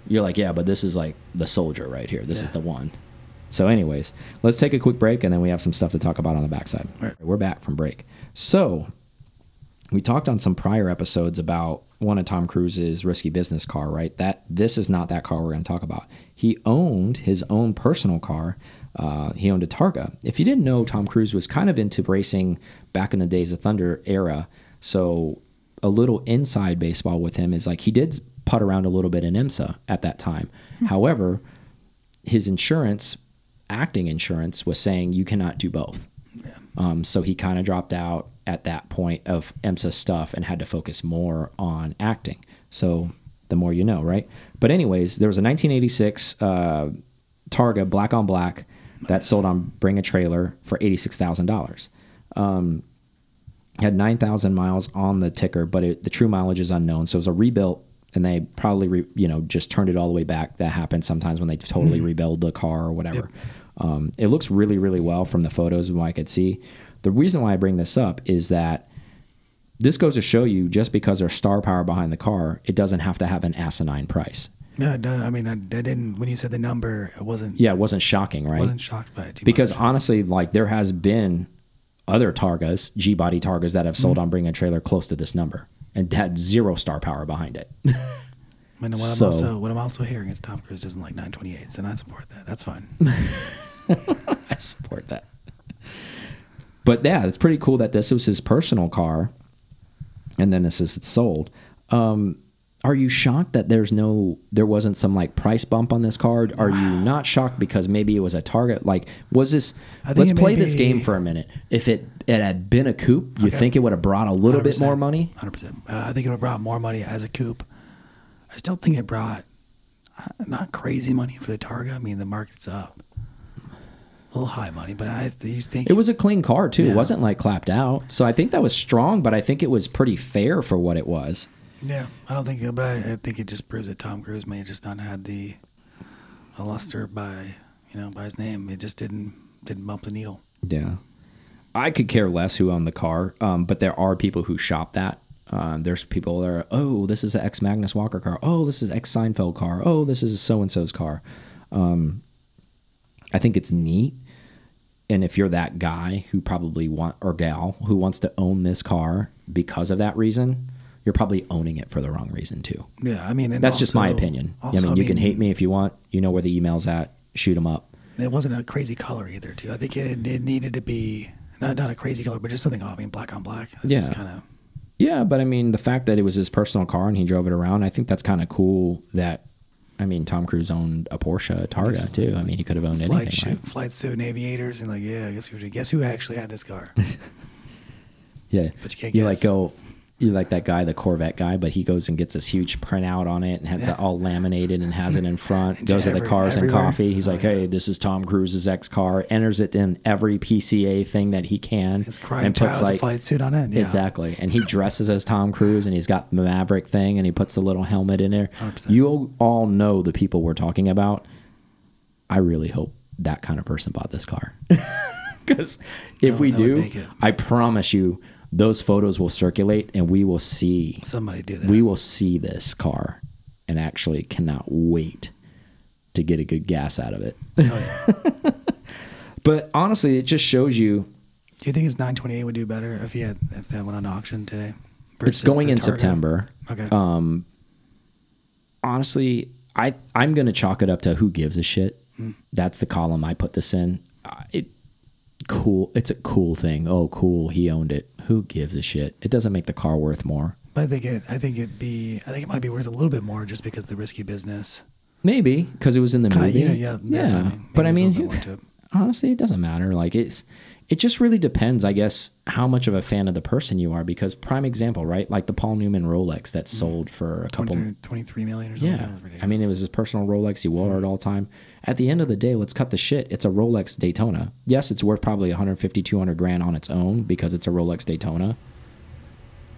you're like, yeah, but this is like the soldier right here. This is the one. So, anyways, let's take a quick break, and then we have some stuff to talk about on the backside. Right. We're back from break. So, we talked on some prior episodes about one of Tom Cruise's risky business car, right? That this is not that car we're going to talk about. He owned his own personal car. Uh, he owned a Targa. If you didn't know, Tom Cruise was kind of into racing back in the days of Thunder era. So a little inside baseball with him is like he did putt around a little bit in IMSA at that time. However, his insurance, acting insurance, was saying you cannot do both. Yeah. Um, so he kind of dropped out at that point of IMSA stuff and had to focus more on acting. So the more you know, right? But anyways, there was a 1986 uh, Targa black on black that sold on Bring a Trailer for eighty-six thousand dollars. Um, had nine thousand miles on the ticker, but it, the true mileage is unknown. So it was a rebuilt, and they probably re, you know just turned it all the way back. That happens sometimes when they totally rebuild the car or whatever. Um, it looks really really well from the photos and what I could see. The reason why I bring this up is that this goes to show you just because there's star power behind the car, it doesn't have to have an asinine price. Yeah, no, I mean, I, I didn't. When you said the number, it wasn't. Yeah, it wasn't shocking, right? wasn't shocked by it too because much. honestly, like there has been other Targas, G body Targas that have sold mm-hmm. on bringing a Trailer close to this number and had zero star power behind it. I mean, what so- I'm also what I'm also hearing is Tom Cruise doesn't like 928s, and I support that. That's fine. I support that. But yeah, it's pretty cool that this was his personal car, and then this is sold. Um, are you shocked that there's no, there wasn't some like price bump on this card? Are you not shocked because maybe it was a Targa? Like, was this? I think Let's play this game for a minute. If it it had been a coupe, you Okay. think it would have brought a little bit more money? 100%. Uh, I think it would have brought more money as a coupe. I still think it brought uh, not crazy money for the Targa. I mean, the market's up. A little high money, but I you think It was a clean car too. It wasn't like clapped out. So I think that was strong, but I think it was pretty fair for what it was. Yeah, I don't think, but I, I think it just proves that Tom Cruise may have just not had the, the luster by you know by his name. It just didn't didn't bump the needle. Yeah. I could care less who owned the car, um, but there are people who shop that. Um, there's people that are, oh, this is an ex Magnus Walker car. Oh, this is ex Seinfeld car. Oh, this is so and so's car. Um, I think it's neat. And if you're that guy who probably want or gal who wants to own this car because of that reason, you're probably owning it for the wrong reason too. Yeah, I mean, and That's just my opinion. also, I mean, you can hate me if you want. You know where the email's at. Shoot them up. It wasn't a crazy color either, too. I think it, it needed to be not not a crazy color, but just something off. I mean, black on black. Just Yeah. kind of Yeah, but I mean, the fact that it was his personal car and he drove it around, I think that's kind of cool. That I mean, Tom Cruise owned a Porsche Targa too. I mean, he could have owned flight anything, suit, right? flight suit, and aviators, and like, yeah, guess who? Guess who actually had this car? Yeah, But you can't You like go, like that guy, the Corvette guy, but he goes and gets this huge printout on it and has Yeah. it all laminated and has it in front. Goes to the every- cars and coffee. He's like, hey, this is Tom Cruise's ex car. Enters it in every PCA thing that he can, His and puts like flight suit on it. Yeah. Exactly. And he dresses as Tom Cruise and he's got the Maverick thing and he puts the little helmet in there. 100%. You all know the people we're talking about. I really hope that kind of person bought this car. Because if No, we do. I promise you, those photos will circulate and we will see Somebody do that. we will see this car and actually cannot wait to get a good gas out of it. Oh, yeah. But honestly, it just shows you Do you think his 928 would do better if he had if that went on auction today? it's going in Targa? September. Okay. Um, honestly, I I'm gonna chalk it up to who gives a shit. Hmm. That's the column I put this in. Uh, it cool. It's a cool thing. Oh, cool. He owned it. Who gives a shit? It doesn't make the car worth more. But I think it. I think it'd be. I think it might be worth a little bit more just because of the risky business. Maybe because it was in the Kinda, movie. you know, yeah, that's what I mean. But I mean, little bit more to it. honestly, it doesn't matter. Like it's, it just really depends, I guess, how much of a fan of the person you are. Because prime example, right? Like the Paul Newman Rolex that mm-hmm. sold for a couple. 23, 23 million or something. Yeah, That was ridiculous. I mean, it was his personal Rolex. He wore it mm-hmm. all the time. At the end of the day, let's cut the shit. It's a Rolex Daytona. Yes, it's worth probably 150, 200 grand on its own because it's a Rolex Daytona.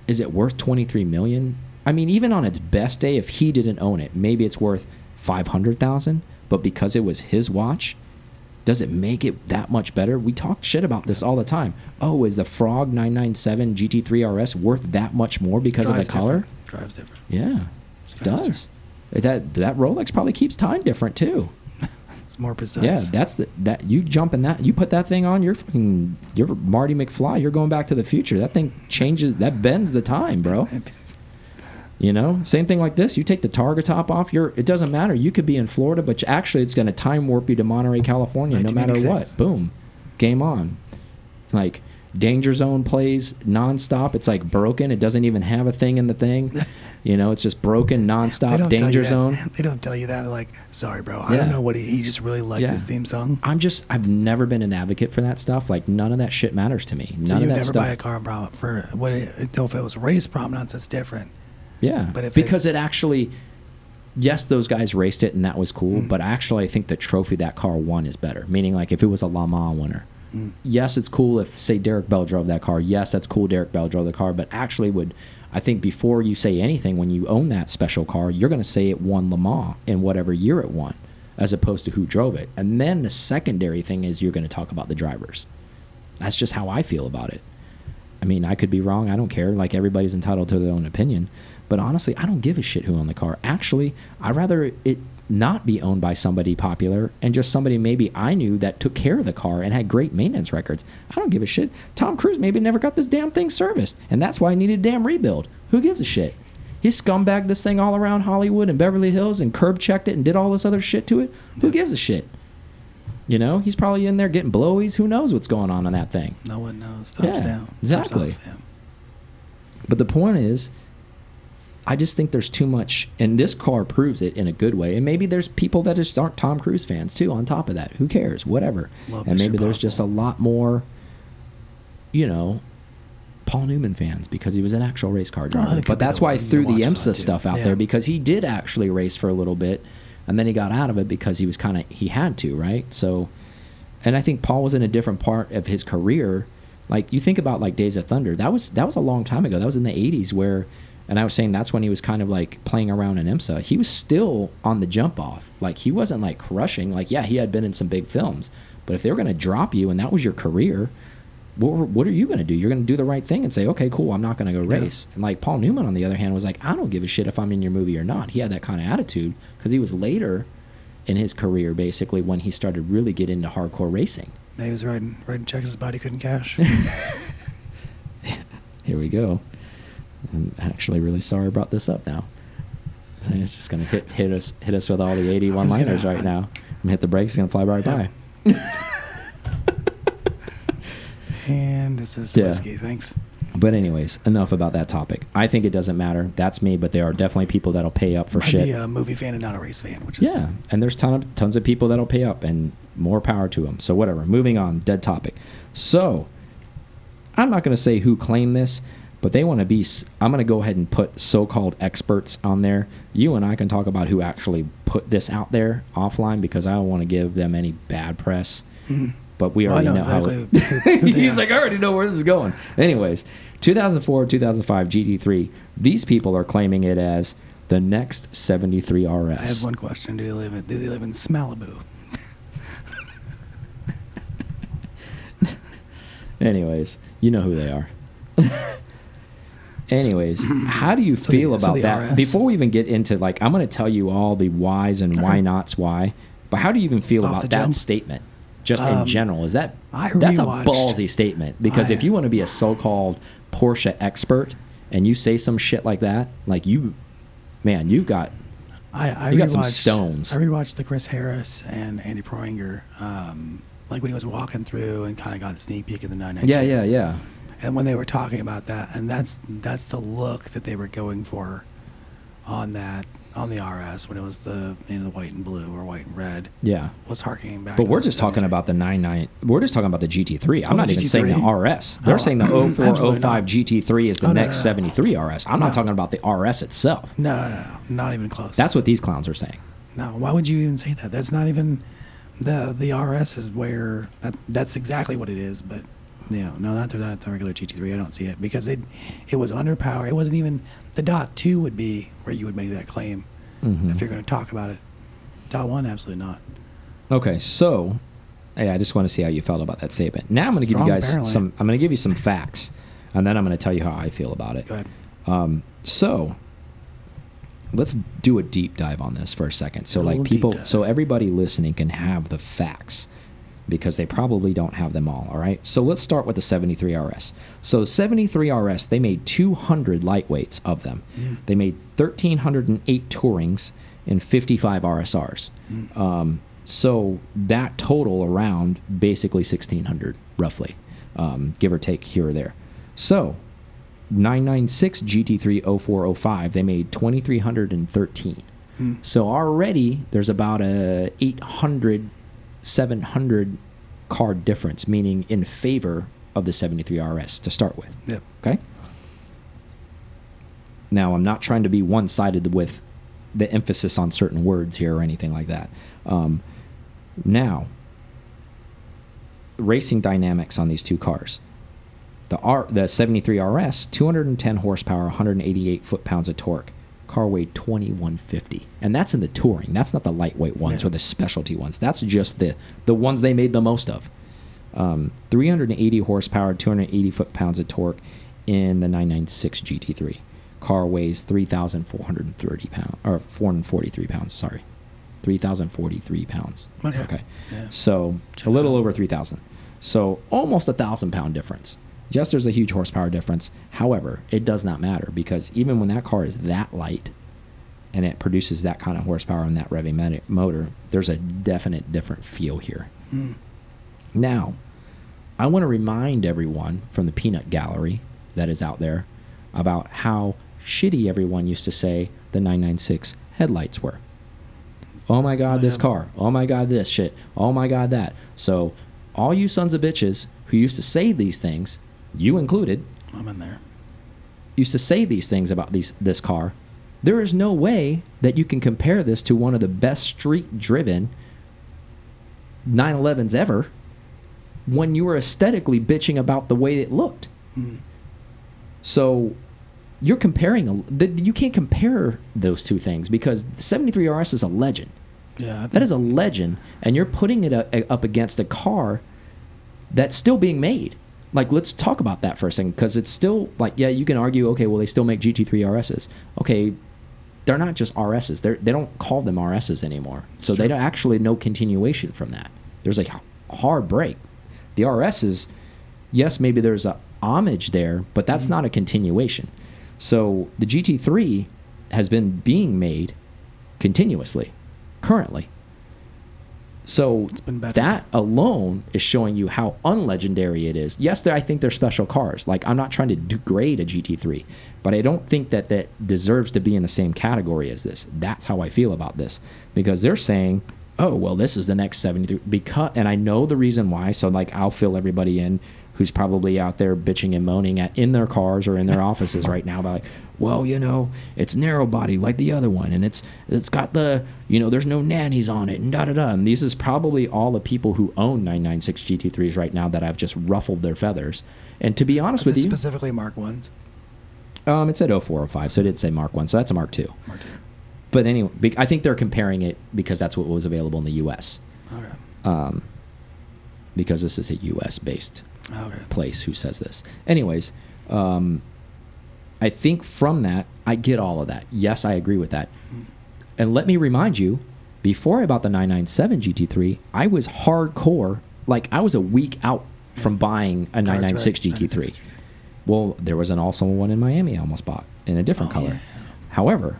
Is it worth 23 million? I mean, even on its best day, if he didn't own it, maybe it's worth 500,000. But because it was his watch, does it make it that much better? We talk shit about this all the time. Oh, is the Frog 997 GT3 RS worth that much more because of the color? different. Drives different. Yeah, it does. That that Rolex probably keeps time different too. It's more precise. Yeah, that's the that you jump in that you put that thing on, you're fucking you're Marty McFly. You're going back to the future. That thing changes. That bends the time, bro. You know, same thing like this. You take the Targa top off. You're. It doesn't matter. You could be in Florida, but actually, it's going to time warp you to Monterey, California, no matter what. Boom, game on. Like Danger Zone plays nonstop. It's like broken. It doesn't even have a thing in the thing. You know, it's just broken nonstop. don't tell you Danger. Zone. They don't tell you that. They're like, sorry, bro. I Yeah. don't know what he. He just really liked Yeah. this theme song. I'm just. I've never been an advocate for that stuff. Like none of that shit matters to me. None So of you that never stuff. buy a car for what? It, no, if it was race prominence, that's different. Yeah, But if because it actually, yes, those guys raced it and that was cool. Mm. But actually, I think the trophy that car won is better. Meaning, like if it was a Le Mans winner, Yes, it's cool if say Derek Bell drove that car. Yes, that's cool. Derek Bell drove the car. But actually, would I think before you say anything, when you own that special car, you're going to say it won Le Mans in whatever year it won, as opposed to who drove it. And then the secondary thing is you're going to talk about the drivers. That's just how I feel about it. I mean, I could be wrong. I don't care. Like everybody's entitled to their own opinion. But honestly, I don't give a shit who owned the car. Actually, I'd rather it not be owned by somebody popular and just somebody maybe I knew that took care of the car and had great maintenance records. I don't give a shit. Tom Cruise maybe never got this damn thing serviced, and that's why I needed a damn rebuild. Who gives a shit? He scumbagged this thing all around Hollywood and Beverly Hills and curb checked it and did all this other shit to it. Who gives a shit? You know, he's probably in there getting blowies. Who knows what's going on in that thing? No one knows. Thumbs Yeah, down. Thumbs exactly. up, yeah. But the point is, I just think there's too much, and this car proves it in a good way. And maybe there's people that just aren't Tom Cruise fans too. On top of that, who cares? Whatever. Love and maybe there's just a lot more, you know, Paul Newman fans because he was an actual race car driver. could but that's why I threw the the IMSA stuff out Yeah. there because he did actually race for a little bit, and then he got out of it because he was kind of he had to, right? So, and I think Paul was in a different part of his career. Like you think about like Days of Thunder, that was that was a long time ago. That was in the '80s where, and I was saying that's when he was kind of like playing around in IMSA. He was still on the jump off. Like he wasn't like crushing. Like yeah, he had been in some big films, but if they were going to drop you and that was your career, what, what are you going to do? You're going to do the right thing and say, okay, cool, I'm not going to go Yeah. race. And like Paul Newman, on the other hand, was like, I don't give a shit if I'm in your movie or not. He had that kind of attitude because he was later in his career, basically, when he started really get into hardcore racing. He was riding riding checks his body couldn't cash. Here we go. I'm actually really sorry I brought this up now. So it's just gonna hit hit us hit us with all the 81 was gonna- liners right now. I'm gonna hit the brakes, it's gonna fly right by. and this is Yeah. whiskey. Thanks. But anyways, enough about that topic. I think it doesn't matter. That's me, but there are definitely people that'll pay up for Might shit. be a movie fan and not a race fan, which is Yeah, and there's ton of tons of people that'll pay up, and more power to them. So whatever. Moving on. Dead topic. So I'm not going to say who claimed this, but they want to be. i'm going to go ahead and put so-called experts on there. You and I can talk about who actually put this out there offline because I don't want to give them any bad press. Mm-hmm. But we Well, already know know, how. It, who- who they he's are. like, I already know where this is going. Anyways, 2004, 2005 GT3. These people are claiming it as the next 73 RS. I have one question. Do they live in do they live in Smalibu? Anyways, you know who they are. Anyways, how do you So feel so about the that? RS. Before we even get into like, I'm going to tell you all the whys and why Okay. nots why, but how do you even feel Off about that jump? statement? Just in Um, general, is that I that's a ballsy statement? Because I- if you want to be a so-called Porsche expert and you say some shit like that, like you, man, you've got I, I You got some stones. I rewatched the Chris Harris and Andy Preuninger um, like when he was walking through and kind of got a sneak peek of the 992. Yeah, yeah, yeah. And when they were talking about that, and that's that's the look that they were going for on that on the RS when it was the you know the white and blue or white and red Yeah. was harkening back. But we're just talking about the nine nine. We're just talking about the GT3. I'm Oh, not the even saying the RS. They're Oh, saying the 04, 05. GT3 is the Oh, next no, no. 73 RS. I'm not talking about the RS itself. No, no, no, not even close. That's what these clowns are saying. no. Why would you even say that? That's not even the the RS is where that that's exactly what it is. But know, no, not the, not the regular GT3. I don't see it because it it was underpowered. It wasn't even the dot two would be where you would make that claim Mm-hmm. if you're going to talk about it. Dot one, absolutely not. Okay, so hey, I just want to see how you felt about that statement. Now I'm going to give you guys some. I'm going to give you some facts, and then I'm going to tell you how I feel about it. Go ahead. Um, so let's do a deep dive on this for a second. So A like people, so everybody listening can have the facts because they probably don't have them all. All right. So let's start with the 73 RS. So 73 RS, they made 200 lightweights of them. They made 1,308 tourings and 55 RSRs. Um, so that total around basically 1,600 roughly, um, give or take here or there. So 996 GT3 0405, they made 2,313. So already there's about a 800, 700 car difference, meaning in favor of the 73 RS to start with. Yep. Okay. Now, I'm not trying to be one sided with the emphasis on certain words here or anything like that. Um, now, racing dynamics on these two cars. The R, the 73 RS, 210 horsepower, 188 foot pounds of torque. Car weighed 2150, and that's in the touring. That's not the lightweight ones Yeah. or the specialty ones. That's just the the ones they made the most of. Um, 380 horsepower, 280 foot pounds of torque in the 996 GT3. Car weighs 3,430 pounds or 443 pounds. Sorry, 3,043 pounds. Okay. Okay. Yeah. So Check a little over 3,000. So almost a thousand pound difference. Yes, there's a huge horsepower difference. However, it does not matter because even when that car is that light and it produces that kind of horsepower and that revving motor, there's a definite different feel here. Hmm. Now, I want to remind everyone from the peanut gallery that is out there about how shitty everyone used to say the 996 headlights were. Oh my god, this oh, car. Oh my god, this shit. Oh my god, that. So, all you sons of bitches who used to say these things, you included, I'm in there. used to say these things about these this car, there is no way that you can compare this to one of the best street driven 911s ever when you were aesthetically bitching about the way it looked. Hmm. So you're comparing a, you can't compare those two things because the 73 RS is a legend. Yeah, That is a legend, and you're putting it up against a car that's still being made. Like, let's talk about that for a second, because it's still like, yeah, you can argue, okay, well, they still make GT3 RSs. Okay, they're not just RSs. They're, they don't call them RSs anymore. So they don't actually no continuation from that. There's a hard break. The RSs, yes, maybe there's a homage there, but that's mm-hmm. not a continuation. So the GT3 has been being made continuously, currently. So that alone is showing you how unlegendary it is. Yes, I think they're special cars. Like I'm not trying to degrade a GT3, but I don't think that that deserves to be in the same category as this. That's how I feel about this because they're saying, "Oh, well, this is the next 73." Because, and I know the reason why. So like, I'll fill everybody in who's probably out there bitching and moaning at in their cars or in their offices right now about like, well, you know, it's narrow body like the other one, and it's it's got the you know, there's no nannies on it, and da da da. And these is probably all the people who own 996 GT3s right now that I've just ruffled their feathers. And to be honest with you, specifically Mark ones. um, it said 0405, so it didn't say Mark One, so that's a Mark Two. Mark two. But anyway, I think they're comparing it because that's what was available in the U.S. Okay. Um, because this is a U.S. based Okay. place who says this. Anyways, um, I think from that, I get all of that. Yes, I agree with that. And let me remind you, before I bought the 997 GT3, I was hardcore. Like, I was a week out from buying a 996 right. GT3. Well, there was an also one in Miami I almost bought in a different Oh, color. yeah. However,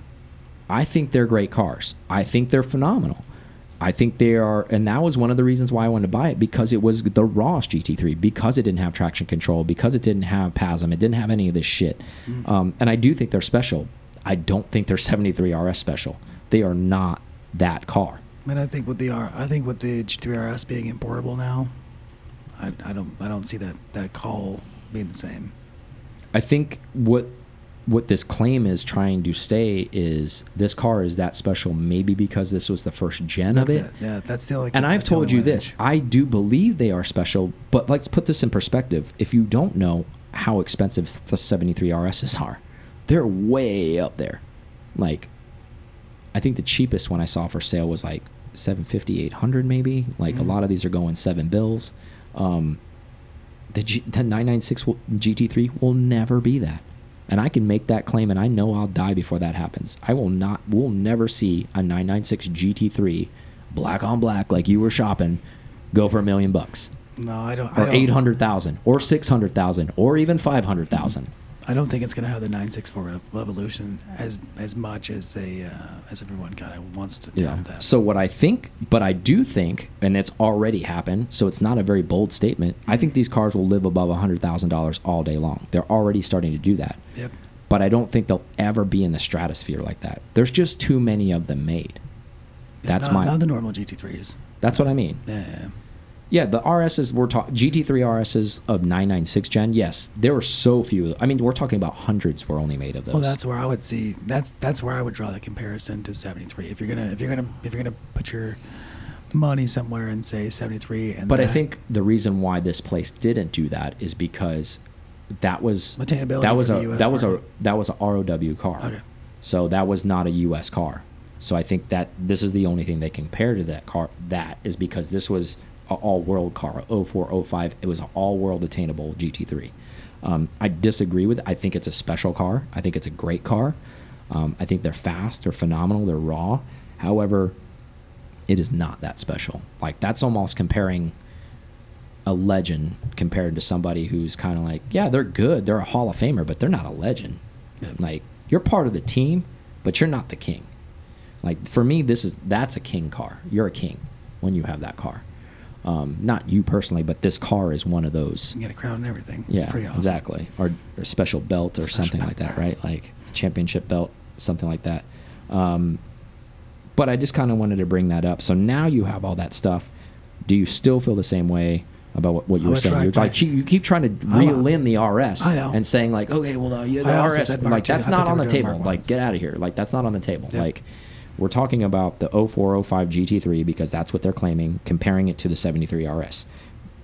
I think they're great cars. I think they're phenomenal. I think they are, and that was one of the reasons why I wanted to buy it because it was the Ross GT3, because it didn't have traction control, because it didn't have PASM, it didn't have any of this shit. Mm. Um, and I do think they're special. I don't think they're 73 RS special. They are not that car. And I think with the R, I think with the G3 RS being importable now, I, I don't I don't see that that call being the same. I think what what this claim is trying to say is this car is that special maybe because this was the first gen that's of it. it. Yeah, that's the only. And I've told you this. I do believe they are special, but let's put this in perspective. If you don't know how expensive the 73 RSs are, they're way up there. Like, I think the cheapest one I saw for sale was like 750, 800 maybe. Like mm -hmm. a mm-hmm. lot of these are going seven bills. Um, the, G the 996 GT3 will never be that. And I can make that claim, and I know I'll die before that happens. I will not, we'll never see a 996 GT3 black on black like you were shopping go for a million bucks. No, I don't. Or 800,000 or 600,000 or even 500,000. I don't think it's going to have the 964 revolution as as much as they uh, as everyone kind of wants to yeah. that. So what I think, but I do think, and it's already happened, so it's not a very bold statement. I think these cars will live above hundred thousand dollars all day long. They're already starting to do that. Yep. But I don't think they'll ever be in the stratosphere like that. There's just too many of them made. That's not, my not the normal GT3s. That's what I mean. Yeah. Yeah, the RSs we're talking GT3 RSs of 996 gen. Yes, there were so few. I mean, we're talking about hundreds were only made of those. Well, that's where I would see that's that's where I would draw the comparison to 73. If you're gonna if you're gonna if you're gonna put your money somewhere and say 73 and But I think the reason why this place didn't do that is because that was that was a that was a that was a ROW car. Okay. So that was not a US car. So I think that this is the only thing they compare to that car that is because this was all world car 04 05 it was an all world attainable gt3 um, i disagree with it. i think it's a special car. I think it's a great car. Um, i think they're fast they're phenomenal they're raw. However it is not that special. Like that's almost comparing a legend compared to somebody who's kind of like yeah they're good they're a hall of famer but they're not a legend. Like you're part of the team but you're not the king. Like for me this is that's a king car. You're a king when you have that car um, not you personally, but this car is one of those. You get a crown and everything. Yeah, awesome. exactly. Or a special belt or special something belt. like that, right? Like championship belt, something like that. Um, but I just kind of wanted to bring that up. So now you have all that stuff. Do you still feel the same way about what, what you were saying? You're like you keep trying to reel in the RS and saying like, okay, well, uh, yeah, the RS, like that's not on the table. Like, get out of here. Like that's not on the table. Yep. Like we're talking about the 0405 GT3 because that's what they're claiming, comparing it to the 73 RS.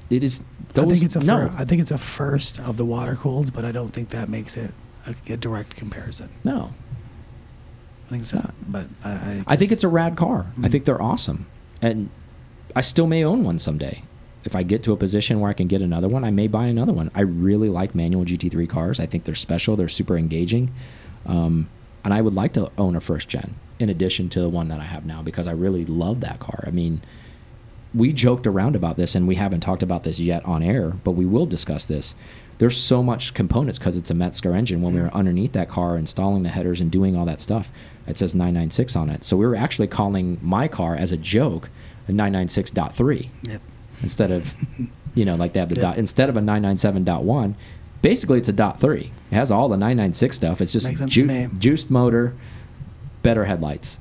It is. Those, I think it's a no. I think it's a first of the water cooled, but I don't think that makes it a, a direct comparison. No. I think so, but I. I, I think it's a rad car. Mm -hmm. I think they're awesome, and I still may own one someday. If I get to a position where I can get another one, I may buy another one. I really like manual GT3 cars. I think they're special. They're super engaging, um, and I would like to own a first gen in addition to the one that I have now because I really love that car. I mean, we joked around about this and we haven't talked about this yet on air, but we will discuss this. There's so much components because it's a Mezger engine. When we were underneath that car installing the headers and doing all that stuff, it says 996 on it. So we were actually calling my car as a joke a 996.3 yep. instead of, you know, like they have the yep. dot instead of a 997.1. Basically, it's a dot three. It has all the 996 stuff. It's just ju juiced motor, better headlights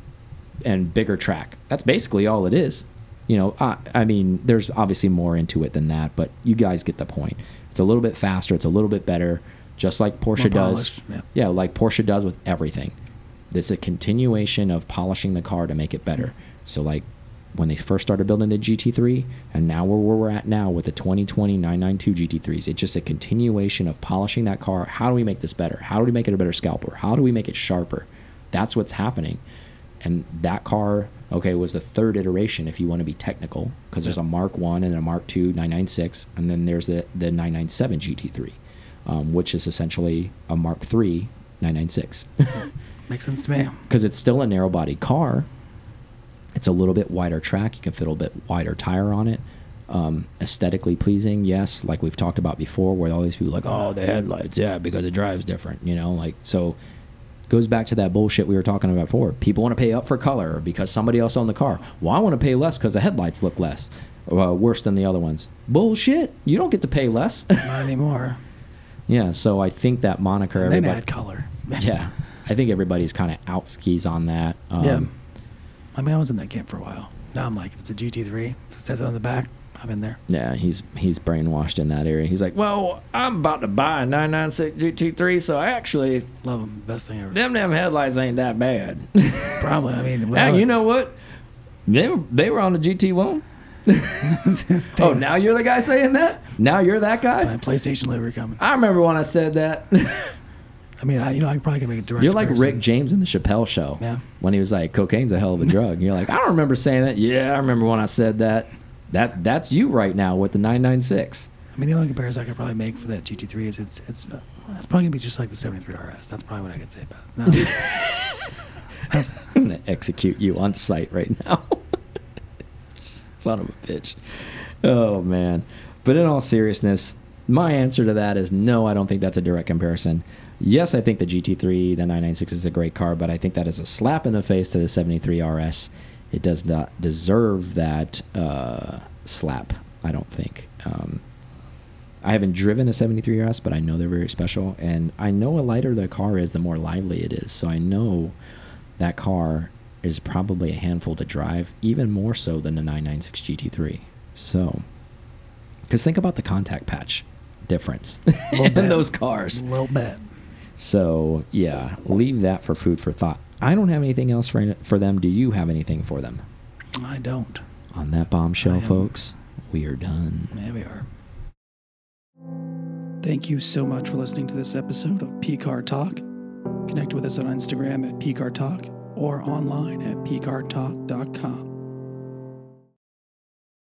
and bigger track. That's basically all it is. You know, I, I mean, there's obviously more into it than that, but you guys get the point. It's a little bit faster. It's a little bit better, just like Porsche does. Yeah. yeah, like Porsche does with everything. This is a continuation of polishing the car to make it better. So, like when they first started building the GT3, and now where we're at now with the 2020 992 GT3s, it's just a continuation of polishing that car. How do we make this better? How do we make it a better scalper? How do we make it sharper? That's what's happening. And that car, okay, was the third iteration if you want to be technical, because there's a Mark 1 and a Mark 2 996, and then there's the, the 997 GT3, um, which is essentially a Mark 3 996. Makes sense to me. Because it's still a narrow body car. It's a little bit wider track. You can fit a little bit wider tire on it. Um, aesthetically pleasing, yes, like we've talked about before, where all these people like, oh, the headlights, yeah, because it drives different, you know, like so Goes back to that bullshit we were talking about before. People want to pay up for color because somebody else owned the car. Well, I want to pay less because the headlights look less, uh, worse than the other ones. Bullshit. You don't get to pay less. Not anymore. yeah. So I think that moniker. And then add color. yeah. I think everybody's kind of out skis on that. Um, yeah. I mean, I was in that game for a while. Now I'm like, if it's a GT3, if it says it on the back, I'm in there. Yeah, he's he's brainwashed in that area. He's like, well, I'm about to buy a 996 GT3, so I actually, Love them. Best thing ever. them damn headlights ain't that bad. Probably. I mean, without- you know what? They were they were on the GT1. oh, now you're the guy saying that? Now you're that guy? my? PlayStation livery coming. I remember when I said that. I mean, I, you know, I probably can make a direct. you're like comparison. Rick James in the Chappelle show. Yeah. When he was like, cocaine's a hell of a drug. You're like, I don't remember saying that. Yeah, I remember when I said that. That that's you right now with the 996. I mean, the only comparison I could probably make for that GT3 is it's it's it's probably gonna be just like the 73 RS. That's probably what I could say about. it. No, I'm gonna execute you on site right now. Son of a bitch. Oh man. But in all seriousness, my answer to that is no, I don't think that's a direct comparison. Yes, I think the GT3, the 996 is a great car, but I think that is a slap in the face to the 73 RS. It does not deserve that uh, slap, I don't think. Um, I haven't driven a 73 RS, but I know they're very special. And I know a lighter the car is, the more lively it is. So I know that car is probably a handful to drive, even more so than the 996 GT3. So, because think about the contact patch difference in bit. those cars. a little bit. So, yeah, leave that for food for thought. I don't have anything else for, for them. Do you have anything for them? I don't. On that bombshell, folks, we are done. Yeah, we are. Thank you so much for listening to this episode of P Car Talk. Connect with us on Instagram at P Car Talk or online at PCARTalk.com.